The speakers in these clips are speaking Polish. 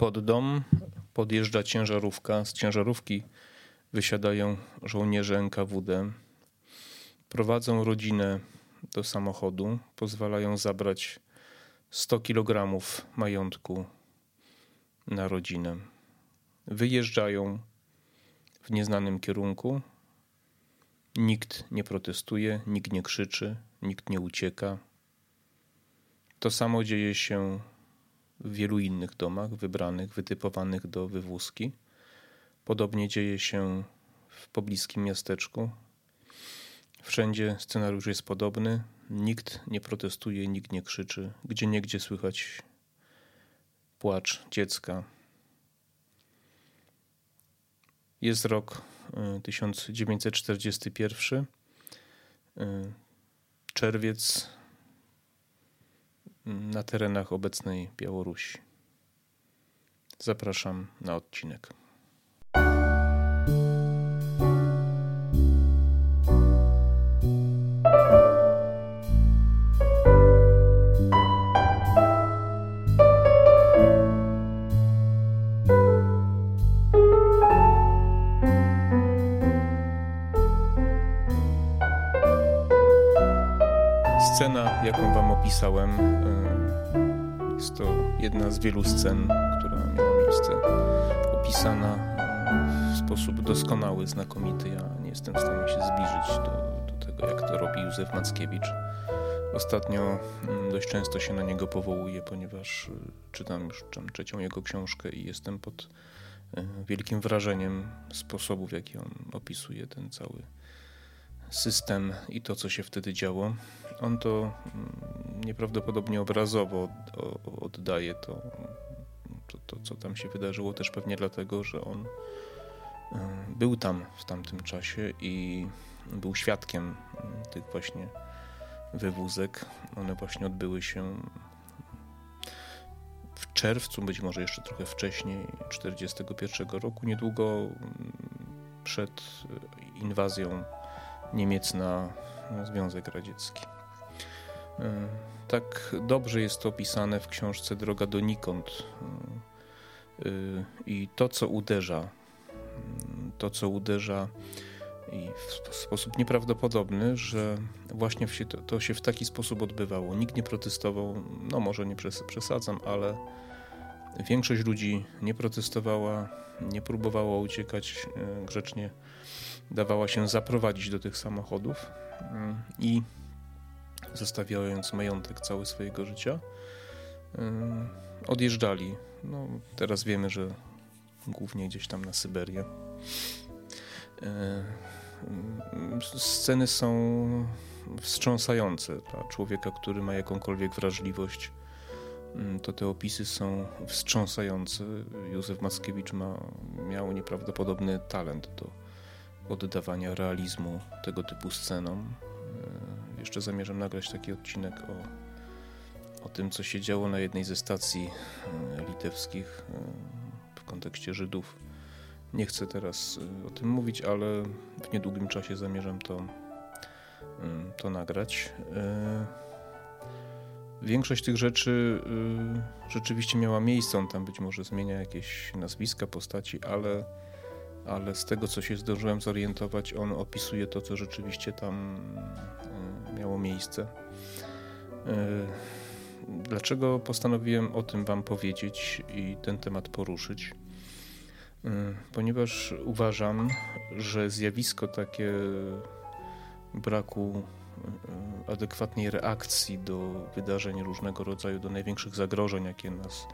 Pod dom podjeżdża ciężarówka. Z ciężarówki wysiadają żołnierze NKWD. Prowadzą rodzinę do samochodu, pozwalają zabrać 100 kg majątku na rodzinę. Wyjeżdżają w nieznanym kierunku. Nikt nie protestuje, nikt nie krzyczy, nikt nie ucieka. To samo dzieje się w wielu innych domach wybranych, wytypowanych do wywózki. Podobnie dzieje się w pobliskim miasteczku. Wszędzie scenariusz jest podobny. Nikt nie protestuje, nikt nie krzyczy. Gdzie niegdzie słychać płacz dziecka. Jest rok 1941, y, y, czerwiec na terenach obecnej Białorusi. Zapraszam na odcinek. Jaką Wam opisałem, jest to jedna z wielu scen, która miała miejsce, opisana w sposób doskonały, znakomity. Ja nie jestem w stanie się zbliżyć do, do tego, jak to robi Józef Mackiewicz. Ostatnio dość często się na niego powołuję, ponieważ y, czytam już trzecią jego książkę i jestem pod wielkim wrażeniem sposobu, w jaki on opisuje ten cały system i to, co się wtedy działo. On to mm, nieprawdopodobnie obrazowo oddaje to, to, to, co tam się wydarzyło, też pewnie dlatego, że on y, był tam w tamtym czasie i był świadkiem mm, tych właśnie wywózek. One właśnie odbyły się w czerwcu, być może jeszcze trochę wcześniej, 1941 roku, niedługo mm, przed inwazją Niemiec na Związek Radziecki. E, tak dobrze jest to opisane w książce Droga donikąd. E, I to, co uderza, to, co uderza i w sposób nieprawdopodobny, że właśnie to, się w taki sposób odbywało. Nikt nie protestował, no może nie przesadzam, ale większość ludzi nie protestowała, nie próbowała uciekać e, grzecznie dawała się zaprowadzić do tych samochodów mm, i zostawiając majątek cały swojego życia, mm, odjeżdżali. No, teraz wiemy, że głównie gdzieś tam na Syberię. E, mm, sceny są wstrząsające dla człowieka, który ma jakąkolwiek wrażliwość. To te opisy są wstrząsające. Józef Mackiewicz ma, miał nieprawdopodobny talent do oddawania realizmu tego typu scenom. E, jeszcze zamierzam nagrać taki odcinek o, o tym, co się działo na jednej ze stacji e, litewskich e, w kontekście Żydów. Nie chcę teraz o tym mówić, ale w niedługim czasie zamierzam to, to nagrać. Większość tych rzeczy rzeczywiście miała miejsce. On tam być może zmienia jakieś nazwiska, postaci, ale ale z tego, co się zdążyłem zorientować, on opisuje to, co rzeczywiście tam e, miało miejsce. E, dlaczego postanowiłem o tym Wam powiedzieć i ten temat poruszyć? E, ponieważ uważam, że zjawisko takie braku adekwatnej reakcji do wydarzeń różnego rodzaju, do największych zagrożeń, jakie nas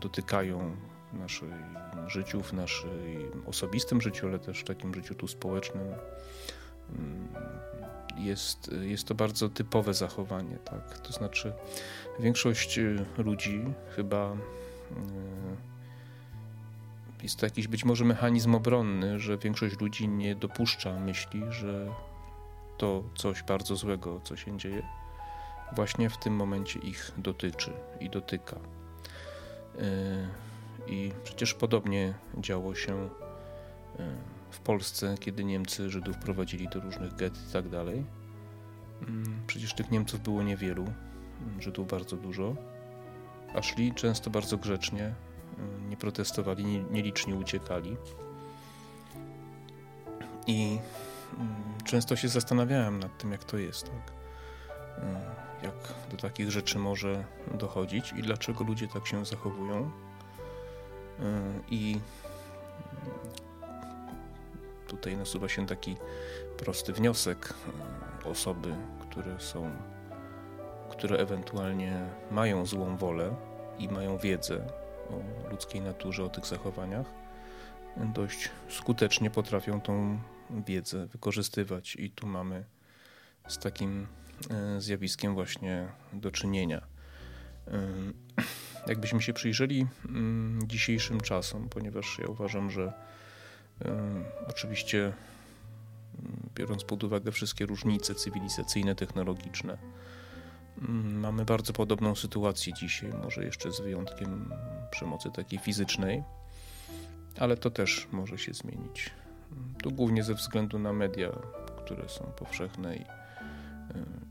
dotykają w naszym życiu, w naszym osobistym życiu, ale też w takim życiu tu społecznym. Mm, jest, jest to bardzo typowe zachowanie, tak? To znaczy, większość y, ludzi chyba y, jest to jakiś być może mechanizm obronny, że większość ludzi nie dopuszcza myśli, że to coś bardzo złego, co się dzieje, właśnie w tym momencie ich dotyczy i dotyka. I przecież podobnie działo się e, w Polsce, kiedy Niemcy Żydów prowadzili do różnych get i tak dalej. Mm, przecież tych Niemców było niewielu, mm, Żydów bardzo dużo, a szli często bardzo grzecznie, nie protestowali, nieliczni uciekali. I mm, często się zastanawiałem nad tym, jak to jest, tak? Mm, jak do takich rzeczy może dochodzić i dlaczego ludzie tak się zachowują. I tutaj nasuwa się taki prosty wniosek. Osoby, które są, które ewentualnie mają złą wolę i mają wiedzę o ludzkiej naturze, o tych zachowaniach, dość skutecznie potrafią tą wiedzę wykorzystywać. I tu mamy z takim e, zjawiskiem właśnie do czynienia. E, jakbyśmy się przyjrzeli mm, dzisiejszym czasom, ponieważ ja uważam, że oczywiście mm, biorąc pod uwagę wszystkie różnice cywilizacyjne, technologiczne, mm, mamy bardzo podobną sytuację dzisiaj, może jeszcze z wyjątkiem przemocy takiej fizycznej, ale to też może się zmienić. To głównie ze względu na media, które są powszechne i,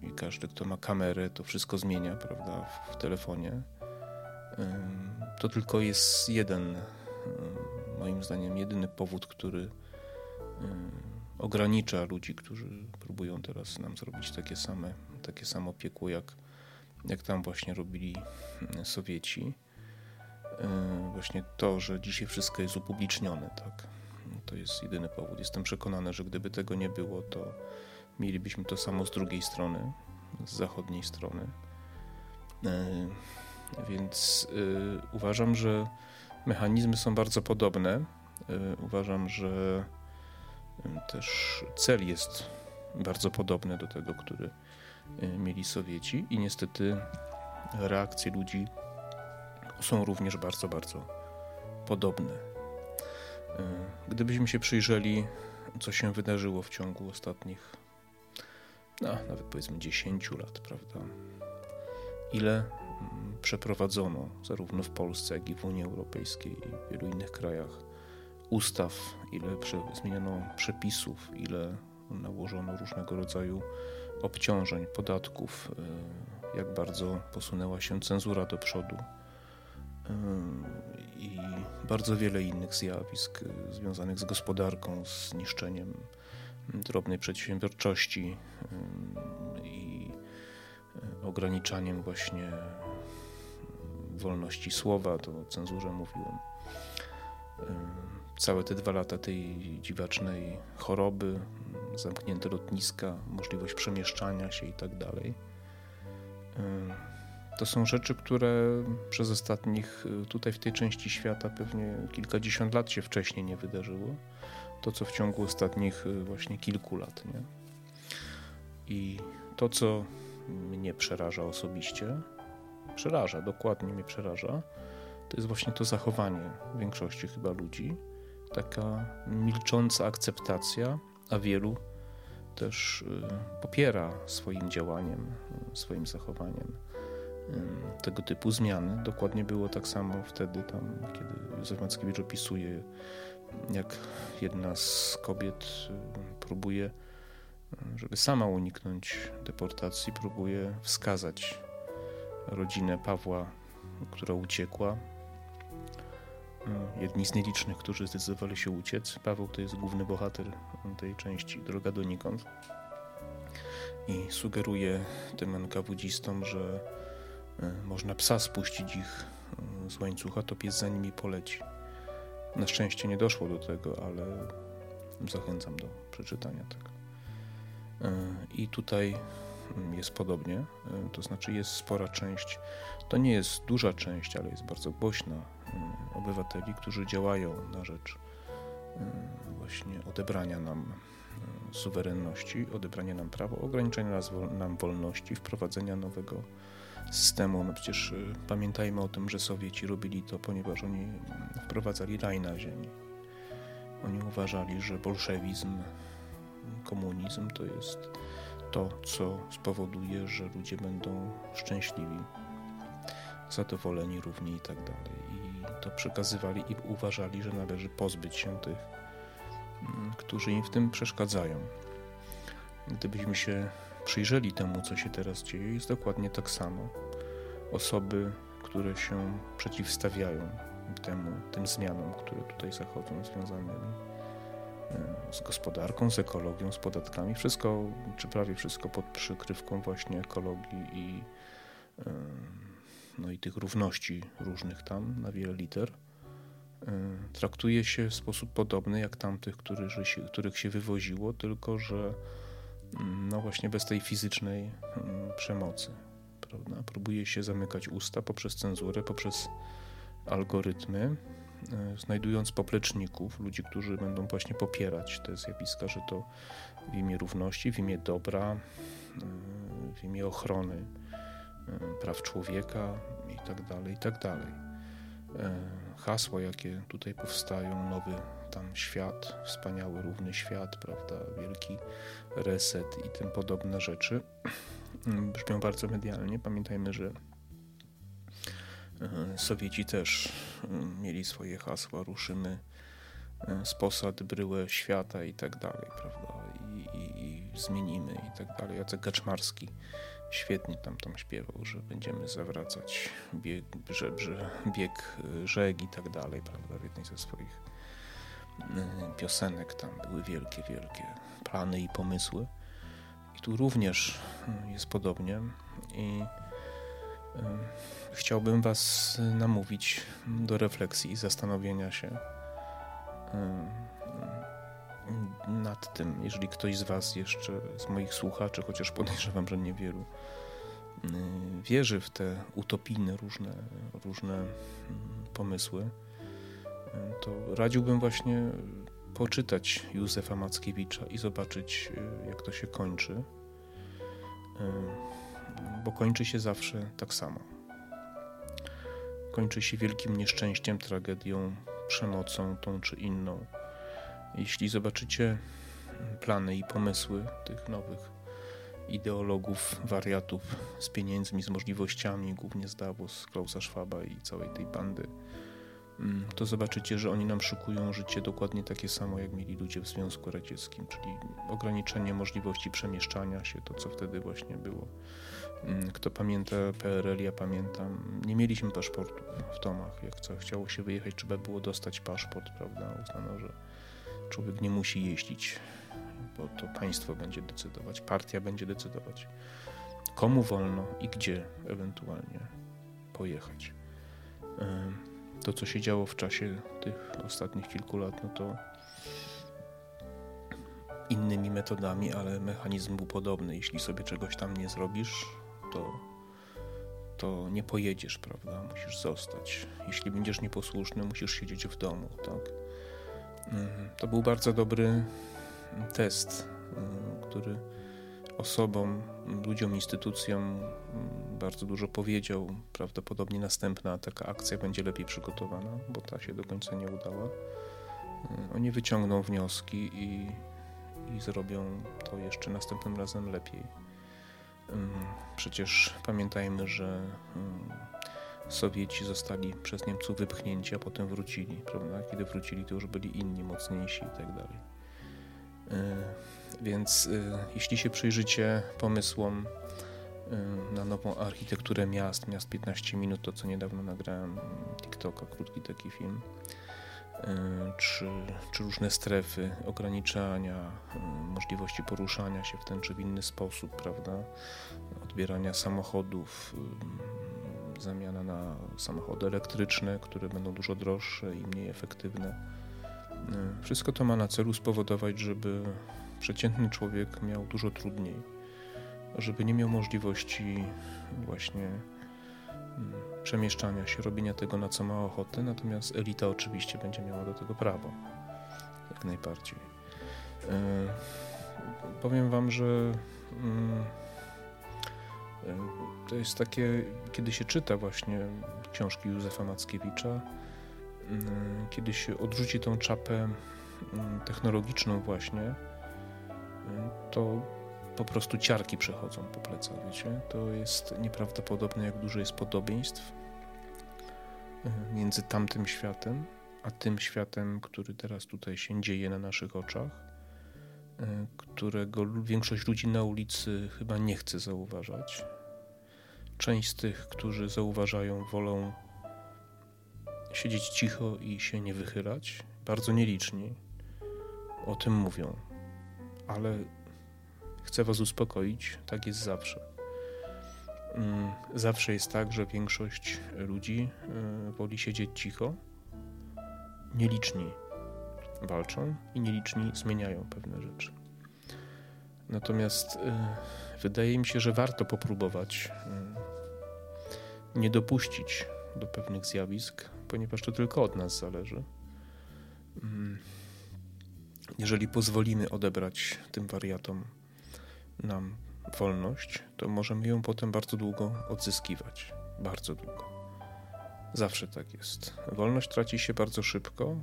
i każdy, kto ma kamerę, to wszystko zmienia, prawda, w, w telefonie. To tylko jest jeden moim zdaniem jedyny powód, który ogranicza ludzi, którzy próbują teraz nam zrobić takie same, takie samo piekło, jak, jak tam właśnie robili Sowieci. Właśnie to, że dzisiaj wszystko jest upublicznione, tak. To jest jedyny powód. Jestem przekonany, że gdyby tego nie było, to mielibyśmy to samo z drugiej strony, z zachodniej strony. Więc uważam, że Mechanizmy są bardzo podobne. E, uważam, że też cel jest bardzo podobny do tego, który e, mieli Sowieci i niestety reakcje ludzi są również bardzo, bardzo podobne. E, gdybyśmy się przyjrzeli, co się wydarzyło w ciągu ostatnich, no, nawet powiedzmy 10 lat, prawda? Ile przeprowadzono zarówno w Polsce, jak i w Unii Europejskiej i w wielu innych krajach ustaw, ile zmieniono przepisów, ile nałożono różnego rodzaju obciążeń, podatków, e, jak bardzo posunęła się cenzura do przodu e, i bardzo wiele innych zjawisk e, związanych z gospodarką, z niszczeniem drobnej przedsiębiorczości i ograniczaniem właśnie wolności słowa, to o cenzurze mówiłem. Całe te dwa lata tej dziwacznej choroby, zamknięte lotniska, możliwość przemieszczania się i tak dalej. To są rzeczy, które przez ostatnich, tutaj w tej części świata, pewnie kilkadziesiąt lat się wcześniej nie wydarzyło. To, co w ciągu ostatnich właśnie kilku lat. Nie? I to, co mnie przeraża osobiście, przeraża, dokładnie mnie przeraża, to jest właśnie to zachowanie większości chyba ludzi. Taka milcząca akceptacja, a wielu też y, popiera swoim działaniem, y, swoim zachowaniem y, tego typu zmiany. Dokładnie było tak samo wtedy, tam, kiedy Józef Mackiewicz opisuje, jak jedna z kobiet próbuje, żeby sama uniknąć deportacji, próbuje wskazać rodzinę Pawła, która uciekła. Jedni z nielicznych, którzy zdecydowali się uciec. Paweł to jest główny bohater tej części Droga donikąd. I sugeruje tym NKWDzistom, że e, można psa spuścić ich e, z łańcucha, to pies za nimi poleci. Na szczęście nie doszło do tego, ale zachęcam do przeczytania tego. E, I tutaj jest podobnie, e, to znaczy jest spora część, to nie jest duża część, ale jest bardzo głośna e, obywateli, którzy działają na rzecz e, właśnie odebrania nam suwerenności, odebrania nam prawa, ograniczenia nam wolności, wprowadzenia nowego systemu. No przecież pamiętajmy o tym, że Sowieci robili to, ponieważ oni wprowadzali raj na ziemi. Oni uważali, że bolszewizm, komunizm to jest to, co spowoduje, że ludzie będą szczęśliwi, zadowoleni równi i tak dalej. I to przekazywali i uważali, że należy pozbyć się tych, mm, którzy im w tym przeszkadzają. Gdybyśmy się przyjrzeli temu, co się teraz dzieje, jest dokładnie tak samo. Osoby, które się przeciwstawiają temu, tym zmianom, które tutaj zachodzą, związanymi z gospodarką, z ekologią, z podatkami. Wszystko, czy prawie wszystko pod przykrywką właśnie ekologii i, no i tych równości różnych tam na wiele liter. Traktuje się w sposób podobny jak tamtych, których się, których się wywoziło, tylko że mm, no właśnie bez tej fizycznej mm, przemocy prawda? Próbuje się zamykać usta poprzez cenzurę, poprzez algorytmy, znajdując popleczników, ludzi, którzy będą właśnie popierać te zjawiska, że to w imię równości, w imię dobra, e, w imię ochrony e, praw człowieka i tak dalej, i tak. Hasła, jakie tutaj powstają, nowy tam świat, wspaniały, równy świat, prawda, wielki reset i tym podobne rzeczy, Mm, brzmią bardzo medialnie. Pamiętajmy, że e, Sowieci też mieli swoje hasła, ruszymy e, z posad, bryłę świata i tak dalej, prawda, i, i, i zmienimy i tak dalej. Jacek Gaczmarski świetnie tam tam śpiewał, że będziemy zawracać bieg, że bieg e, rzek i tak dalej, prawda, w jednej ze swoich piosenek tam były wielkie, wielkie plany i pomysły. I tu również jest podobnie. I chciałbym Was namówić do refleksji i zastanowienia się nad tym, jeżeli ktoś z Was jeszcze, z moich słuchaczy, chociaż podejrzewam, że niewielu, wierzy w te utopijne różne, różne hmm, pomysły, to radziłbym właśnie poczytać Józefa Mackiewicza i zobaczyć, y, jak to się kończy, y, bo kończy się zawsze tak samo. Kończy się wielkim nieszczęściem, tragedią, przemocą tą czy inną. Jeśli zobaczycie plany i pomysły tych nowych ideologów, wariatów z pieniędzmi, z możliwościami, głównie z Davos, Klausa Schwaba i całej tej bandy, to zobaczycie, że oni nam szykują życie dokładnie takie samo, jak mieli ludzie w Związku Radzieckim, czyli ograniczenie możliwości przemieszczania się, to co wtedy właśnie było. Mm, kto pamięta PRL, ja pamiętam, nie mieliśmy paszportu w domach. Jak co, chciało się wyjechać, trzeba było dostać paszport, prawda? Uznano, że człowiek nie musi jeździć, bo to państwo będzie decydować, partia będzie decydować, komu wolno i gdzie ewentualnie pojechać to, co się działo w czasie tych ostatnich kilku lat, no to innymi metodami, ale mechanizm był podobny. Jeśli sobie czegoś tam nie zrobisz, to, to nie pojedziesz, prawda? Musisz zostać. Jeśli będziesz nieposłuszny, musisz siedzieć w domu, tak? Mhm. To był bardzo dobry test, y, który osobom, ludziom, instytucjom bardzo dużo powiedział. Prawdopodobnie następna taka akcja będzie lepiej przygotowana, bo ta się do końca nie udała. Y, oni wyciągną wnioski i, i zrobią to jeszcze następnym razem lepiej. Y, przecież pamiętajmy, że y, Sowieci zostali przez Niemców wypchnięci, a potem wrócili, prawda? Kiedy wrócili, to już byli inni, mocniejsi i tak dalej. Więc jeśli się przyjrzycie pomysłom na nową architekturę miast, miast 15 minut, to co niedawno nagrałem TikToka, krótki taki film, czy, czy różne strefy, ograniczania, możliwości poruszania się w ten czy w inny sposób, prawda, odbierania samochodów, zamiana na samochody elektryczne, które będą dużo droższe i mniej efektywne. Wszystko to ma na celu spowodować, żeby przeciętny człowiek miał dużo trudniej żeby nie miał możliwości właśnie mm, przemieszczania się, robienia tego, na co ma ochotę, natomiast elita oczywiście będzie miała do tego prawo, jak najbardziej. E, powiem Wam, że e, to jest takie, kiedy się czyta właśnie książki Józefa Mackiewicza, mm, kiedy się odrzuci tą czapę technologiczną właśnie, to po prostu ciarki przechodzą po plecach, wiecie? To jest nieprawdopodobne, jak dużo jest podobieństw e, między tamtym światem, a tym światem, który teraz tutaj się dzieje na naszych oczach, e, którego większość ludzi na ulicy chyba nie chce zauważać. Część z tych, którzy zauważają, wolą siedzieć cicho i się nie wychylać. Bardzo nieliczni o tym mówią, ale chcę Was uspokoić, tak jest zawsze. Mm, zawsze jest tak, że większość ludzi y, woli siedzieć cicho. Nieliczni walczą i nieliczni zmieniają pewne rzeczy. Natomiast y, wydaje mi się, że warto popróbować y, nie dopuścić do pewnych zjawisk, ponieważ to tylko od nas zależy. Mm, jeżeli pozwolimy odebrać tym wariatom nam wolność, to możemy ją potem bardzo długo odzyskiwać. Bardzo długo. Zawsze tak jest. Wolność traci się bardzo szybko,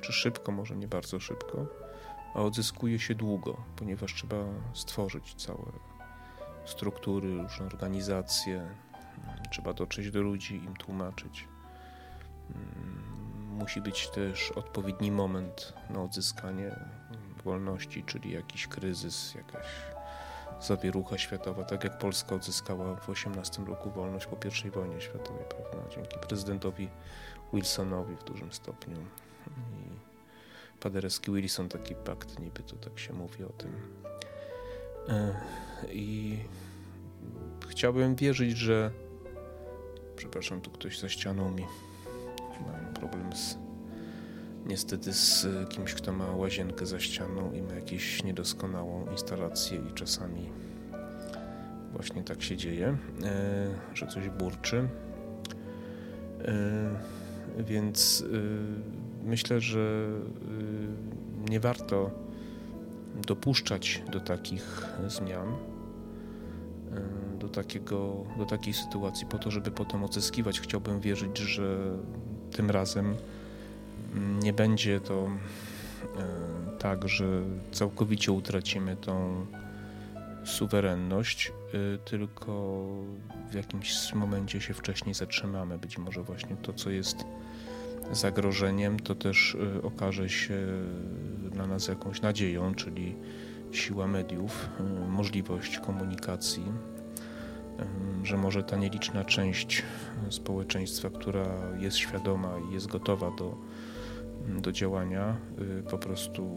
czy szybko, może nie bardzo szybko, a odzyskuje się długo, ponieważ trzeba stworzyć całe struktury, różne organizacje, trzeba dotrzeć do ludzi, im tłumaczyć. Musi być też odpowiedni moment na odzyskanie wolności, czyli jakiś kryzys, jakaś zawierucha światowa, tak jak Polska odzyskała w 18 roku wolność po I wojnie światowej, prawda? Dzięki prezydentowi Wilsonowi w dużym stopniu. I Paderewski Wilson taki pakt, niby to tak się mówi o tym. E, I chciałbym wierzyć, że przepraszam, tu ktoś za ścianą mi mam problem z niestety z kimś, kto ma łazienkę za ścianą i ma jakąś niedoskonałą instalację i czasami właśnie tak się dzieje, e, że coś burczy. E, więc e, myślę, że nie warto dopuszczać do takich zmian, do, takiego, do takiej sytuacji po to, żeby potem odzyskiwać. Chciałbym wierzyć, że tym razem nie będzie to e, tak, że całkowicie utracimy tą suwerenność, e, tylko w jakimś momencie się wcześniej zatrzymamy. Być może właśnie to, co jest zagrożeniem, to też e, okaże się dla nas jakąś nadzieją, czyli siła mediów, możliwość komunikacji, że może ta nieliczna część społeczeństwa, która jest świadoma i jest gotowa do do działania, y, po prostu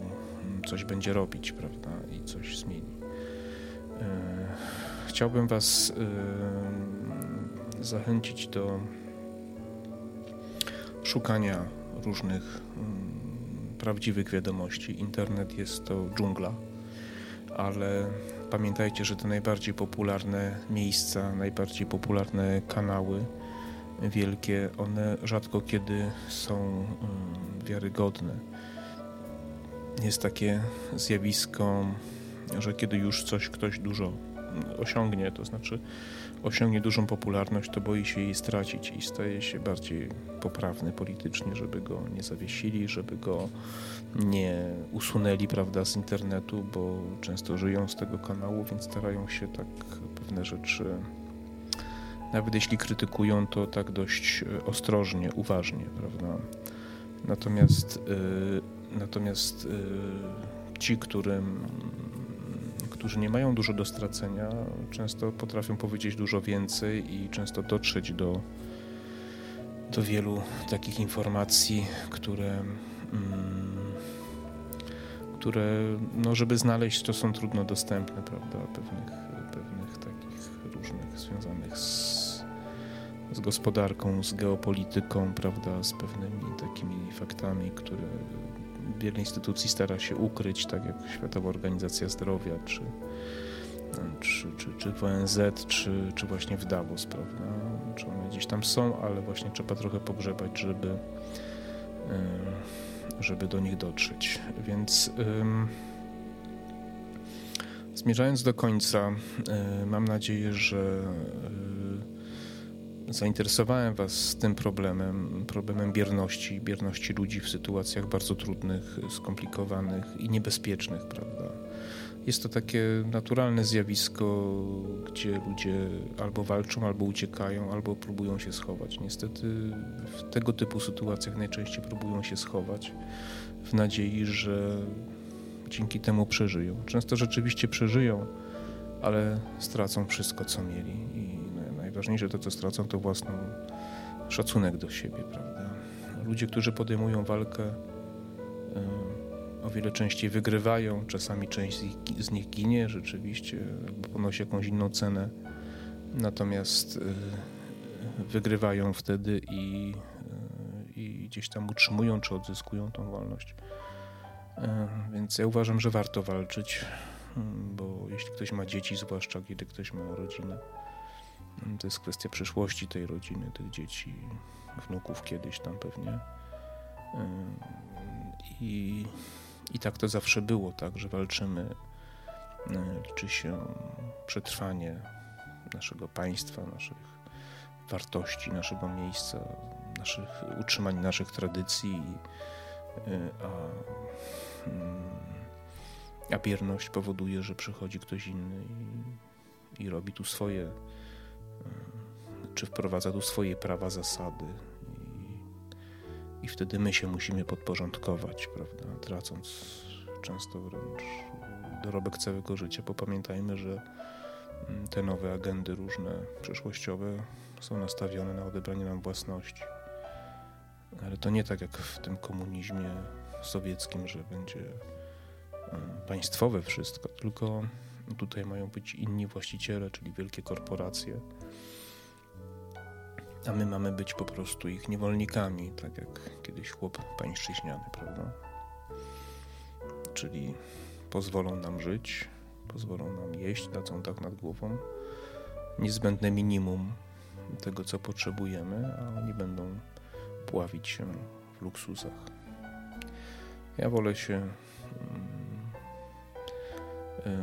coś będzie robić, prawda, i coś zmieni. Y, chciałbym Was zachęcić do szukania różnych prawdziwych wiadomości. Internet jest to dżungla, ale pamiętajcie, że te najbardziej popularne miejsca, najbardziej popularne kanały wielkie, one rzadko kiedy są mm, wiarygodne. Jest takie zjawisko, że kiedy już coś ktoś dużo osiągnie, to znaczy osiągnie dużą popularność, to boi się jej stracić i staje się bardziej poprawny politycznie, żeby go nie zawiesili, żeby go nie usunęli prawda, z internetu, bo często żyją z tego kanału, więc starają się tak pewne rzeczy, nawet jeśli krytykują, to tak dość ostrożnie, uważnie, prawda? Natomiast, y, natomiast y, ci, którym, którzy nie mają dużo do stracenia, często potrafią powiedzieć dużo więcej i często dotrzeć do, do wielu takich informacji, które, mm, które no, żeby znaleźć, to są trudno dostępne, prawda, pewnych, pewnych takich różnych związanych z z gospodarką, z geopolityką, prawda, z pewnymi takimi faktami, które wiele instytucji stara się ukryć, tak jak Światowa Organizacja Zdrowia, czy, czy, czy, czy w ONZ, czy, czy właśnie w Davos, prawda, czy one gdzieś tam są, ale właśnie trzeba trochę pogrzebać, żeby, żeby do nich dotrzeć. Więc zmierzając do końca, mam nadzieję, że zainteresowałem Was tym problemem, problemem bierności, bierności ludzi w sytuacjach bardzo trudnych, skomplikowanych i niebezpiecznych, prawda? Jest to takie naturalne zjawisko, gdzie ludzie albo walczą, albo uciekają, albo próbują się schować. Niestety w tego typu sytuacjach najczęściej próbują się schować w nadziei, że dzięki temu przeżyją. Często rzeczywiście przeżyją, ale stracą wszystko, co mieli najważniejsze to, co stracą, to własny szacunek do siebie, prawda? ludzie, którzy podejmują walkę, o wiele częściej wygrywają, czasami część z nich ginie rzeczywiście, albo ponosi jakąś inną cenę. Natomiast wygrywają wtedy i, i gdzieś tam utrzymują czy odzyskują tą wolność. Więc ja uważam, że warto walczyć, bo jeśli ktoś ma dzieci, zwłaszcza kiedy ktoś ma rodzinę, to jest kwestia przyszłości tej rodziny, tych dzieci, wnuków kiedyś tam pewnie. I, i tak to zawsze było, tak, że walczymy. Liczy się przetrwanie naszego państwa, naszych wartości, naszego miejsca, naszych utrzymanie naszych tradycji, a, a bierność powoduje, że przychodzi ktoś inny i, i robi tu swoje czy wprowadza tu swoje prawa, zasady. I, I, wtedy my się musimy podporządkować, prawda? Tracąc często wręcz dorobek całego życia, bo pamiętajmy, że mm, te nowe agendy różne przyszłościowe są nastawione na odebranie nam własności. Ale to nie tak jak w tym komunizmie sowieckim, że będzie mm, państwowe wszystko, tylko tutaj mają być inni właściciele, czyli wielkie korporacje a my mamy być po prostu ich niewolnikami, tak jak kiedyś chłop pańszczyźniany, prawda? Czyli pozwolą nam żyć, pozwolą nam jeść, dadzą tak nad głową, niezbędne minimum tego, co potrzebujemy, a oni będą pławić się w luksusach. Ja wolę się, mm,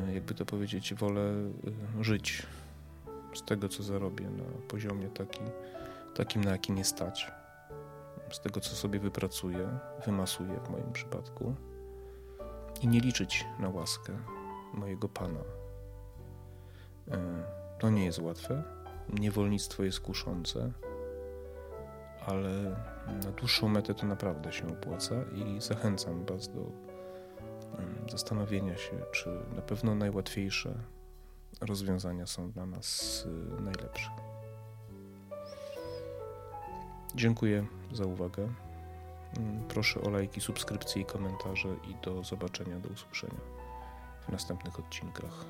e, jakby to powiedzieć, wolę e, żyć z tego, co zarobię na poziomie taki, takim, na jakim nie stać. Z tego, co sobie wypracuję, wymasuję w moim przypadku i nie liczyć na łaskę mojego Pana. E, to nie jest łatwe. Niewolnictwo jest kuszące, ale na dłuższą metę to naprawdę się opłaca i zachęcam Was do zastanowienia się, czy na pewno najłatwiejsze rozwiązania są dla nas y, najlepsze. Dziękuję za uwagę. Mm, proszę o lajki, subskrypcje i komentarze i do zobaczenia, do usłyszenia w następnych odcinkach.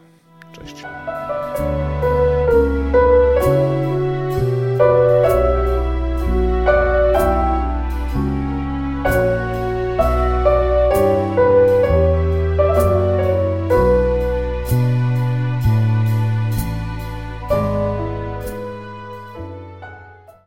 Cześć.